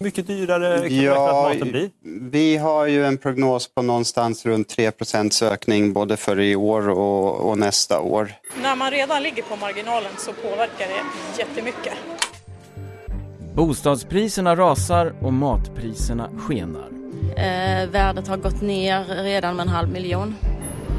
Mycket dyrare kan ja, maten bli? Vi har ju en prognos på någonstans runt 3% ökning både för i år och, och nästa år. När man redan ligger på marginalen så påverkar det jättemycket. Bostadspriserna rasar och matpriserna skenar. Eh, värdet har gått ner redan med en halv miljon.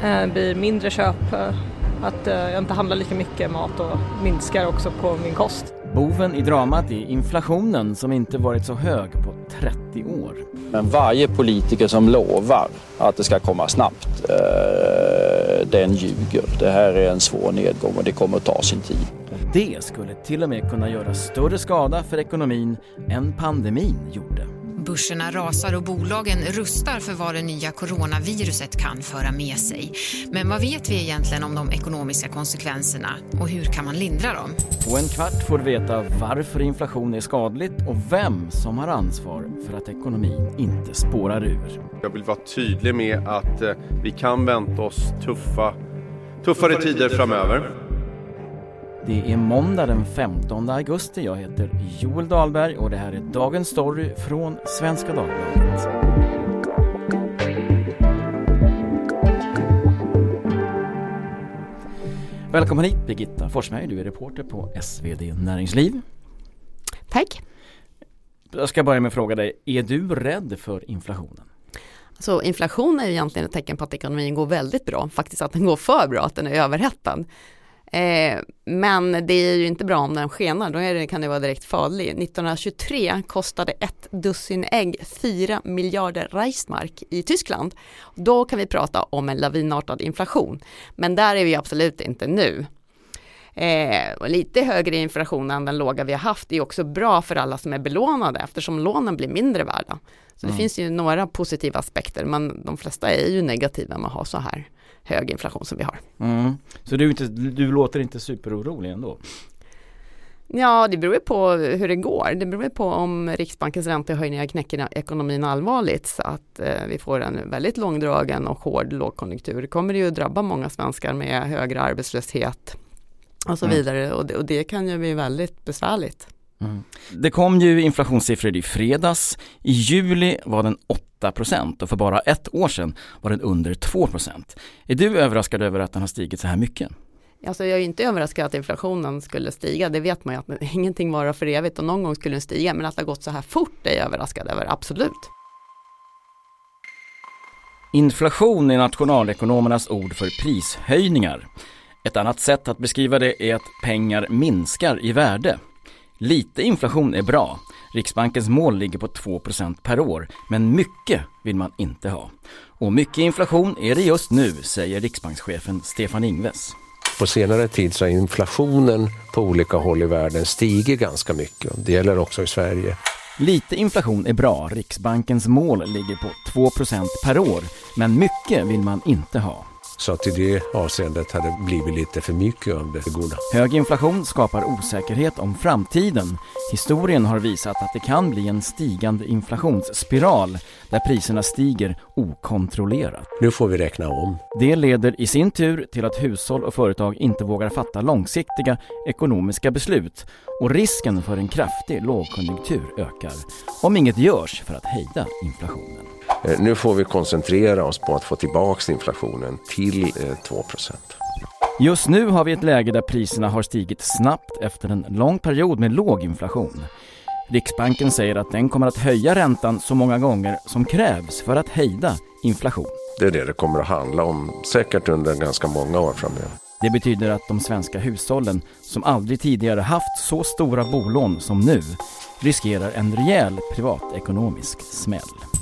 Det eh, blir mindre köp, eh, att eh, jag inte handlar lika mycket mat och minskar också på min kost. Boven i dramat är inflationen som inte varit så hög på 30 år. Men varje politiker som lovar att det ska komma snabbt, eh, den ljuger. Det här är en svår nedgång och det kommer att ta sin tid. Det skulle till och med kunna göra större skada för ekonomin än pandemin gjorde. Börserna rasar och bolagen rustar för vad det nya coronaviruset kan föra med sig. Men vad vet vi egentligen om de ekonomiska konsekvenserna och hur kan man lindra dem? På en kvart får du veta varför inflation är skadligt och vem som har ansvar för att ekonomin inte spårar ur. Jag vill vara tydlig med att eh, vi kan vänta oss tuffa, tuffare tider framöver. Det är måndag den 15 augusti. Jag heter Joel Dahlberg och det här är Dagens Story från Svenska Dagbladet. Välkommen hit Birgitta Forsberg, du är reporter på SvD Näringsliv. Tack. Jag ska börja med att fråga dig, är du rädd för inflationen? Så inflation är egentligen ett tecken på att ekonomin går väldigt bra, faktiskt att den går för bra, att den är överhettad. Eh, men det är ju inte bra om den skenar, då det, kan det vara direkt farlig. 1923 kostade ett dussin ägg 4 miljarder Reichsmark i Tyskland. Då kan vi prata om en lavinartad inflation. Men där är vi absolut inte nu. Eh, lite högre inflation än den låga vi har haft är också bra för alla som är belånade eftersom lånen blir mindre värda. Så mm. det finns ju några positiva aspekter men de flesta är ju negativa med att ha så här hög inflation som vi har. Mm. Så du, inte, du låter inte superorolig ändå? Ja, det beror på hur det går. Det beror på om Riksbankens räntehöjningar knäcker ekonomin allvarligt så att eh, vi får en väldigt långdragen och hård lågkonjunktur. Det kommer ju drabba många svenskar med högre arbetslöshet och så mm. vidare och det, och det kan ju bli väldigt besvärligt. Mm. Det kom ju inflationssiffror i fredags. I juli var den 8% och för bara ett år sedan var den under 2% Är du överraskad över att den har stigit så här mycket? Alltså jag är inte överraskad att inflationen skulle stiga, det vet man ju att ingenting varar för evigt och någon gång skulle den stiga, men att det har gått så här fort är jag överraskad över, absolut. Inflation är nationalekonomernas ord för prishöjningar. Ett annat sätt att beskriva det är att pengar minskar i värde. Lite inflation är bra. Riksbankens mål ligger på 2% per år, men mycket vill man inte ha. Och mycket inflation är det just nu, säger riksbankschefen Stefan Ingves. På senare tid så har inflationen på olika håll i världen stigit ganska mycket. Det gäller också i Sverige. Lite inflation är bra. Riksbankens mål ligger på 2% per år, men mycket vill man inte ha. Så att i det avseendet hade det blivit lite för mycket av det goda. Hög inflation skapar osäkerhet om framtiden. Historien har visat att det kan bli en stigande inflationsspiral där priserna stiger okontrollerat. Nu får vi räkna om. Det leder i sin tur till att hushåll och företag inte vågar fatta långsiktiga ekonomiska beslut och risken för en kraftig lågkonjunktur ökar om inget görs för att hejda inflationen. Eh, nu får vi koncentrera oss på att få tillbaka inflationen till 2 eh, Just nu har vi ett läge där priserna har stigit snabbt efter en lång period med låg inflation. Riksbanken säger att den kommer att höja räntan så många gånger som krävs för att hejda inflation. Det är det det kommer att handla om, säkert under ganska många år framöver. Det betyder att de svenska hushållen, som aldrig tidigare haft så stora bolån som nu, riskerar en rejäl privatekonomisk smäll.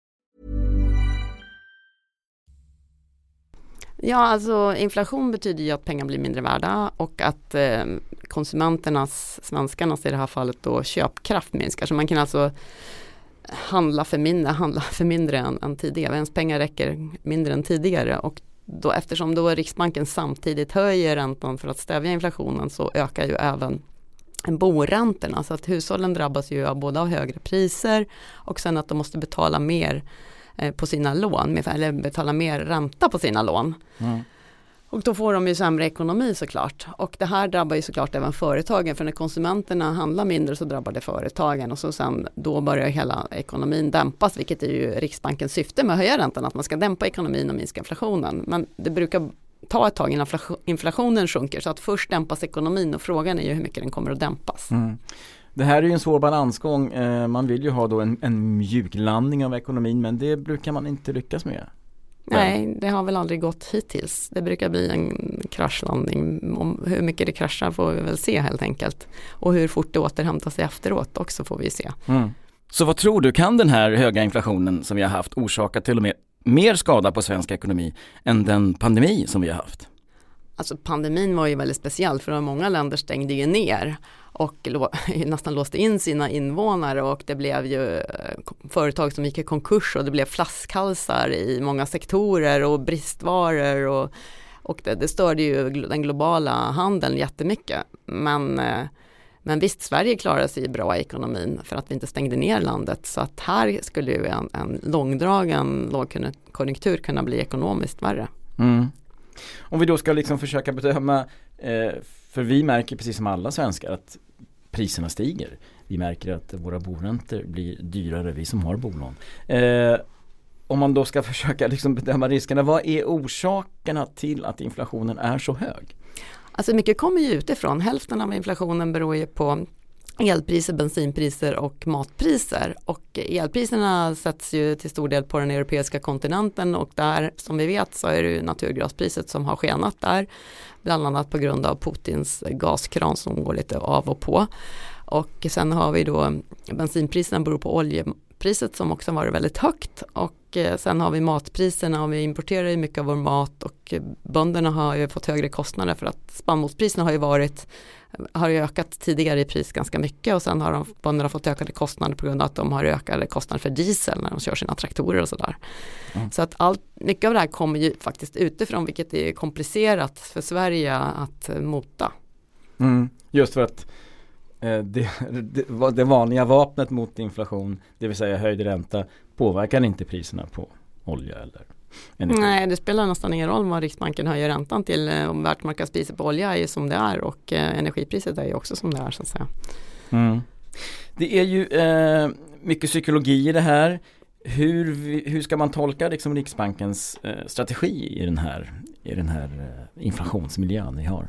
Ja, alltså inflation betyder ju att pengar blir mindre värda och att eh, konsumenternas, svenskarnas i det här fallet då köpkraft minskar. Så man kan alltså handla för mindre, handla för mindre än, än tidigare. Ens pengar räcker mindre än tidigare och då, eftersom då Riksbanken samtidigt höjer räntan för att stävja inflationen så ökar ju även boräntorna så att hushållen drabbas ju av både av högre priser och sen att de måste betala mer på sina lån, eller betala mer ränta på sina lån. Mm. Och då får de ju sämre ekonomi såklart. Och det här drabbar ju såklart även företagen för när konsumenterna handlar mindre så drabbar det företagen och så sen då börjar hela ekonomin dämpas vilket är ju Riksbankens syfte med att höja räntan att man ska dämpa ekonomin och minska inflationen. Men det brukar ta ett tag innan inflationen sjunker så att först dämpas ekonomin och frågan är ju hur mycket den kommer att dämpas. Mm. Det här är ju en svår balansgång. Eh, man vill ju ha då en, en mjuklandning av ekonomin men det brukar man inte lyckas med. Nej, det har väl aldrig gått hittills. Det brukar bli en kraschlandning. Om hur mycket det kraschar får vi väl se helt enkelt. Och hur fort det återhämtar sig efteråt också får vi se. Mm. Så vad tror du, kan den här höga inflationen som vi har haft orsaka till och med mer skada på svensk ekonomi än den pandemi som vi har haft? Alltså pandemin var ju väldigt speciell för många länder stängde ju ner och nästan låste in sina invånare och det blev ju eh, företag som gick i konkurs och det blev flaskhalsar i många sektorer och bristvaror och, och det, det störde ju den globala handeln jättemycket. Men, eh, men visst, Sverige klarade sig bra i ekonomin för att vi inte stängde ner landet så att här skulle ju en, en långdragen lågkonjunktur kunna bli ekonomiskt värre. Mm. Om vi då ska liksom försöka bedöma, eh, för vi märker precis som alla svenskar att priserna stiger. Vi märker att våra boräntor blir dyrare, vi som har bolån. Eh, om man då ska försöka liksom bedöma riskerna, vad är orsakerna till att inflationen är så hög? Alltså mycket kommer ju utifrån, hälften av inflationen beror ju på elpriser, bensinpriser och matpriser. Och elpriserna sätts ju till stor del på den europeiska kontinenten och där som vi vet så är det ju naturgaspriset som har skenat där. Bland annat på grund av Putins gaskran som går lite av och på. Och sen har vi då bensinpriserna beror på oljepriset som också varit väldigt högt och eh, sen har vi matpriserna och vi importerar ju mycket av vår mat och bönderna har ju fått högre kostnader för att spannmålspriserna har ju varit har ju ökat tidigare i pris ganska mycket och sen har de, bönderna fått ökade kostnader på grund av att de har ökade kostnader för diesel när de kör sina traktorer och sådär. Mm. Så att allt, mycket av det här kommer ju faktiskt utifrån vilket är komplicerat för Sverige att mota. Mm. Just för att eh, det, det, det vanliga vapnet mot inflation, det vill säga höjd ränta, påverkar inte priserna på olja eller energi. Nej, det spelar nästan ingen roll vad Riksbanken höjer räntan till. Eh, om världsmarknadspriset på olja är ju som det är och eh, energipriset är ju också som det är så att säga. Mm. Det är ju eh, mycket psykologi i det här. Hur, hur ska man tolka liksom Riksbankens eh, strategi i den här, i den här eh, inflationsmiljön ni har?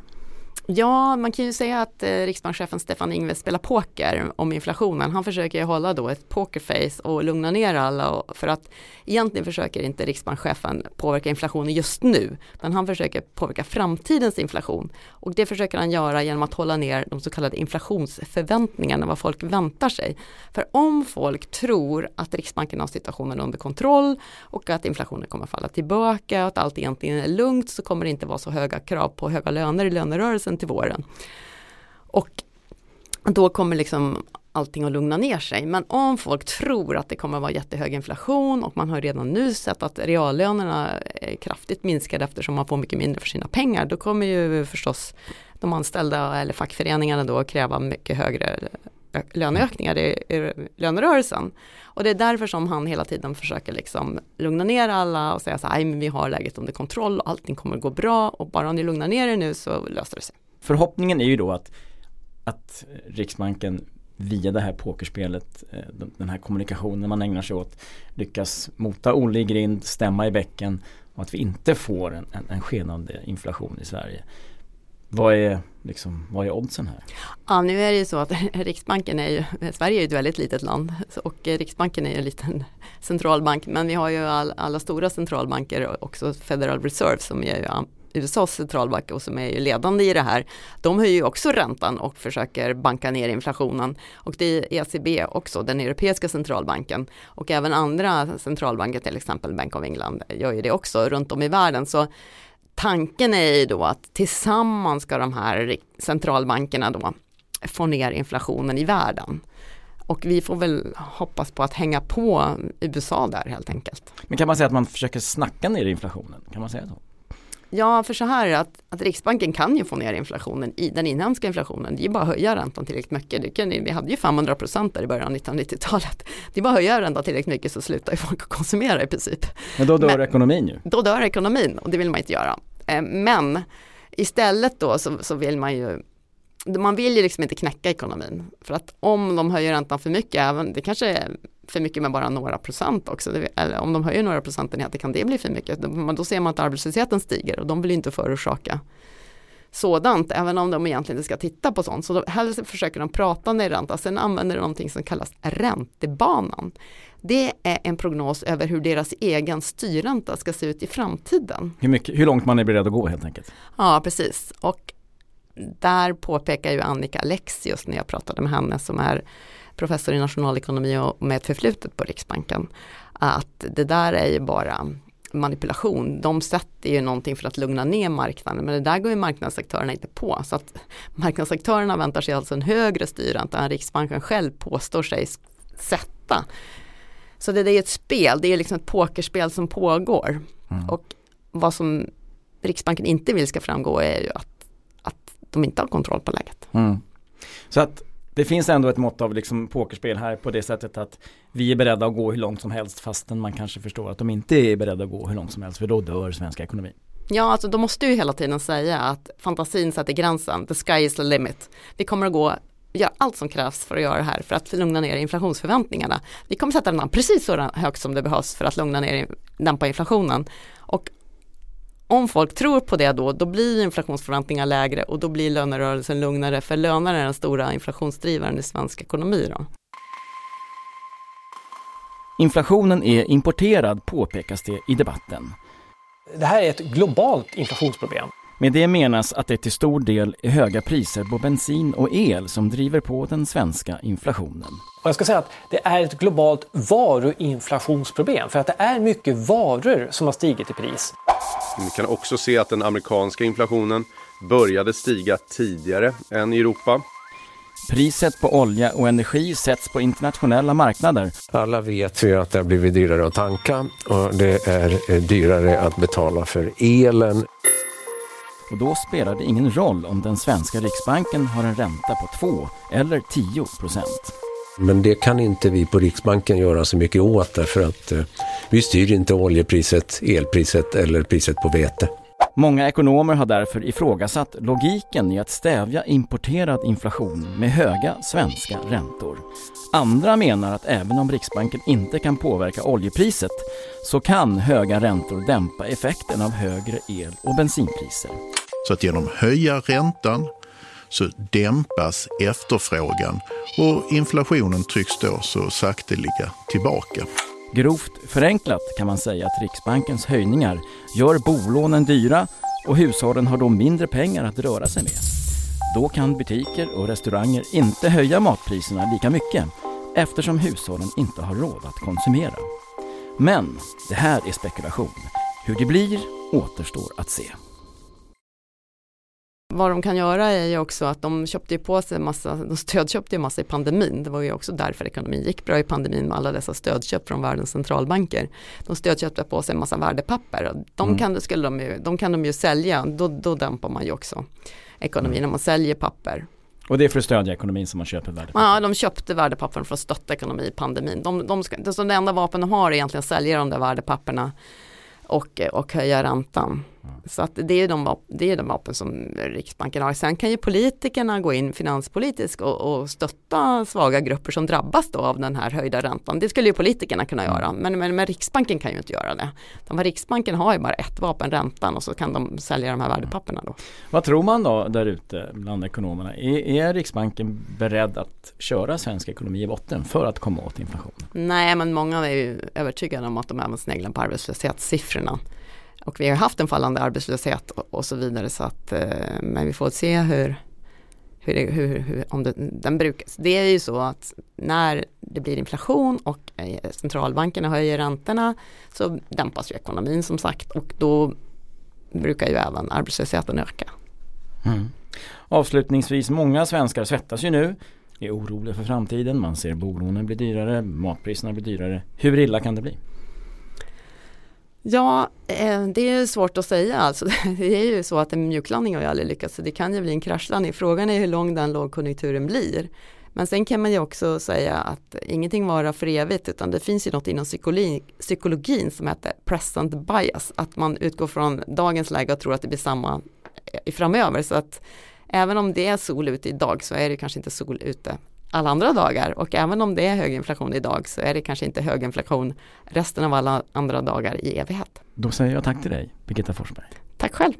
Ja, man kan ju säga att eh, riksbankschefen Stefan Ingves spelar poker om inflationen. Han försöker hålla då ett pokerface och lugna ner alla för att egentligen försöker inte riksbankschefen påverka inflationen just nu, men han försöker påverka framtidens inflation och det försöker han göra genom att hålla ner de så kallade inflationsförväntningarna, vad folk väntar sig. För om folk tror att Riksbanken har situationen under kontroll och att inflationen kommer falla tillbaka och att allt egentligen är lugnt så kommer det inte vara så höga krav på höga löner i lönerörelsen hösten till våren. Och då kommer liksom allting att lugna ner sig. Men om folk tror att det kommer att vara jättehög inflation och man har redan nu sett att reallönerna är kraftigt minskade eftersom man får mycket mindre för sina pengar, då kommer ju förstås de anställda eller fackföreningarna då kräva mycket högre eh, löneökningar i, i lönerörelsen. Och det är därför som han hela tiden försöker liksom lugna ner alla och säga så här, men vi har läget under kontroll och allting kommer att gå bra och bara om ni lugnar ner er nu så löser det sig. Förhoppningen är ju då att, att Riksbanken via det här pokerspelet, eh, den här kommunikationen man ägnar sig åt, lyckas mota Olle i grind, stämma i bäcken och att vi inte får en, en, en skenande inflation i Sverige. Vad är, liksom, vad är oddsen här? Ja, nu är det ju så att Riksbanken är ju, Sverige är ju ett väldigt litet land och eh, Riksbanken är ju en liten centralbank men vi har ju all, alla stora centralbanker också Federal Reserve som är ju USAs centralbank och som är ju ledande i det här, de höjer ju också räntan och försöker banka ner inflationen. Och det är ECB också, den europeiska centralbanken. Och även andra centralbanker, till exempel Bank of England, gör ju det också runt om i världen. Så tanken är ju då att tillsammans ska de här centralbankerna då få ner inflationen i världen. Och vi får väl hoppas på att hänga på USA där helt enkelt. Men kan man säga att man försöker snacka ner inflationen? Kan man säga så? Ja, för så här är att, att Riksbanken kan ju få ner inflationen i den inhemska inflationen. Det är bara att höja räntan tillräckligt mycket. Det kan, vi hade ju 500 procent där i början av 1990-talet. Det är bara att höja räntan tillräckligt mycket så slutar ju folk att konsumera i princip. Men då dör Men, ekonomin ju. Då dör ekonomin och det vill man inte göra. Eh, men istället då så, så vill man ju man vill ju liksom inte knäcka ekonomin. För att om de höjer räntan för mycket, även, det kanske för mycket med bara några procent också, eller om de höjer några procentenheter kan det bli för mycket. Då ser man att arbetslösheten stiger och de vill inte förorsaka sådant, även om de egentligen inte ska titta på sånt. Så hellre försöker de prata ner ränta, sen använder de någonting som kallas räntebanan. Det är en prognos över hur deras egen styrränta ska se ut i framtiden. Hur, mycket, hur långt man är beredd att gå helt enkelt? Ja, precis. Och där påpekar ju Annika Alexius när jag pratade med henne som är professor i nationalekonomi och med ett förflutet på Riksbanken. Att det där är ju bara manipulation. De sätter ju någonting för att lugna ner marknaden men det där går ju marknadsaktörerna inte på. Så att marknadsaktörerna väntar sig alltså en högre styrränta än Riksbanken själv påstår sig sätta. Så det, det är ett spel, det är liksom ett pokerspel som pågår. Mm. Och vad som Riksbanken inte vill ska framgå är ju att de inte har kontroll på läget. Mm. Så att det finns ändå ett mått av liksom pokerspel här på det sättet att vi är beredda att gå hur långt som helst fastän man kanske förstår att de inte är beredda att gå hur långt som helst för då dör svensk ekonomi. Ja, alltså de måste ju hela tiden säga att fantasin sätter gränsen, the sky is the limit. Vi kommer att gå göra allt som krävs för att göra det här för att lugna ner inflationsförväntningarna. Vi kommer sätta den precis så högt som det behövs för att lugna ner, dämpa inflationen. Och om folk tror på det då, då blir inflationsförväntningar lägre och då blir lönerörelsen lugnare för löner är den stora inflationsdrivaren i svensk ekonomi. Då. Inflationen är importerad påpekas det i debatten. Det här är ett globalt inflationsproblem. Med det menas att det till stor del är höga priser på bensin och el som driver på den svenska inflationen. Och jag ska säga att det är ett globalt varuinflationsproblem för att det är mycket varor som har stigit i pris. Vi kan också se att den amerikanska inflationen började stiga tidigare än i Europa. Priset på olja och energi sätts på internationella marknader. Alla vet ju att det har blivit dyrare att tanka och det är dyrare att betala för elen. Och då spelar det ingen roll om den svenska riksbanken har en ränta på 2 eller 10 procent. Men det kan inte vi på Riksbanken göra så mycket åt därför att eh, vi styr inte oljepriset, elpriset eller priset på vete. Många ekonomer har därför ifrågasatt logiken i att stävja importerad inflation med höga svenska räntor. Andra menar att även om Riksbanken inte kan påverka oljepriset så kan höga räntor dämpa effekten av högre el och bensinpriser. Så att genom höja räntan så dämpas efterfrågan och inflationen trycks då så sakteliga tillbaka. Grovt förenklat kan man säga att Riksbankens höjningar gör bolånen dyra och hushållen har då mindre pengar att röra sig med. Då kan butiker och restauranger inte höja matpriserna lika mycket eftersom hushållen inte har råd att konsumera. Men det här är spekulation. Hur det blir återstår att se. Vad de kan göra är ju också att de köpte ju på sig massa, de stödköpte ju massa i pandemin. Det var ju också därför ekonomin gick bra i pandemin med alla dessa stödköp från världens centralbanker. De stödköpte på sig en massa värdepapper. De, mm. kan, skulle de, ju, de kan de ju sälja, då, då dämpar man ju också ekonomin mm. när man säljer papper. Och det är för att stödja ekonomin som man köper värdepapper? Ja, de köpte värdepapper för att stötta ekonomi i pandemin. De, de ska, det, så det enda vapen de har är egentligen att sälja de där värdepapperna och, och höja räntan. Så att det är de, det är de vapen som Riksbanken har. Sen kan ju politikerna gå in finanspolitiskt och, och stötta svaga grupper som drabbas då av den här höjda räntan. Det skulle ju politikerna kunna göra, mm. men, men, men Riksbanken kan ju inte göra det. De Riksbanken har ju bara ett vapen, räntan, och så kan de sälja de här värdepapperna då. Vad tror man då där ute bland ekonomerna? Är, är Riksbanken beredd att köra svensk ekonomi i botten för att komma åt inflationen? Nej, men många är ju övertygade om att de även sneglar på arbetslöshetssiffrorna. Och vi har haft en fallande arbetslöshet och, och så vidare så att eh, men vi får se hur, hur, hur, hur om det, den brukas. Det är ju så att när det blir inflation och eh, centralbankerna höjer räntorna så dämpas ju ekonomin som sagt och då brukar ju även arbetslösheten öka. Mm. Avslutningsvis, många svenskar svettas ju nu, är oroliga för framtiden, man ser bolånen bli dyrare, matpriserna blir dyrare. Hur illa kan det bli? Ja, eh, det är svårt att säga. Alltså, det är ju så att en mjuklandning har ju aldrig lyckats, så det kan ju bli en kraschlandning. Frågan är hur lång den lågkonjunkturen blir. Men sen kan man ju också säga att ingenting varar för evigt utan det finns ju något inom psykologin, psykologin som heter present bias. Att man utgår från dagens läge och tror att det blir samma eh, framöver. Så att även om det är sol ute idag så är det kanske inte sol ute alla andra dagar och även om det är hög inflation idag så är det kanske inte hög inflation resten av alla andra dagar i evighet. Då säger jag tack till dig, Birgitta Forsberg. Tack själv.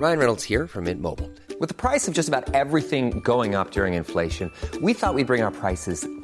Ryan Reynolds här från Mint Mobile. Med priset på nästan allt som går upp under inflationen, trodde vi att vi skulle bring våra priser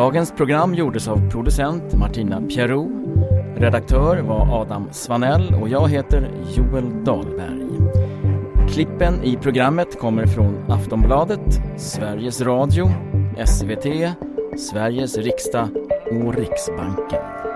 Dagens program gjordes av producent Martina Pierrot. Redaktör var Adam Svanell och jag heter Joel Dahlberg. Klippen i programmet kommer från Aftonbladet, Sveriges Radio, SVT, Sveriges riksdag och Riksbanken.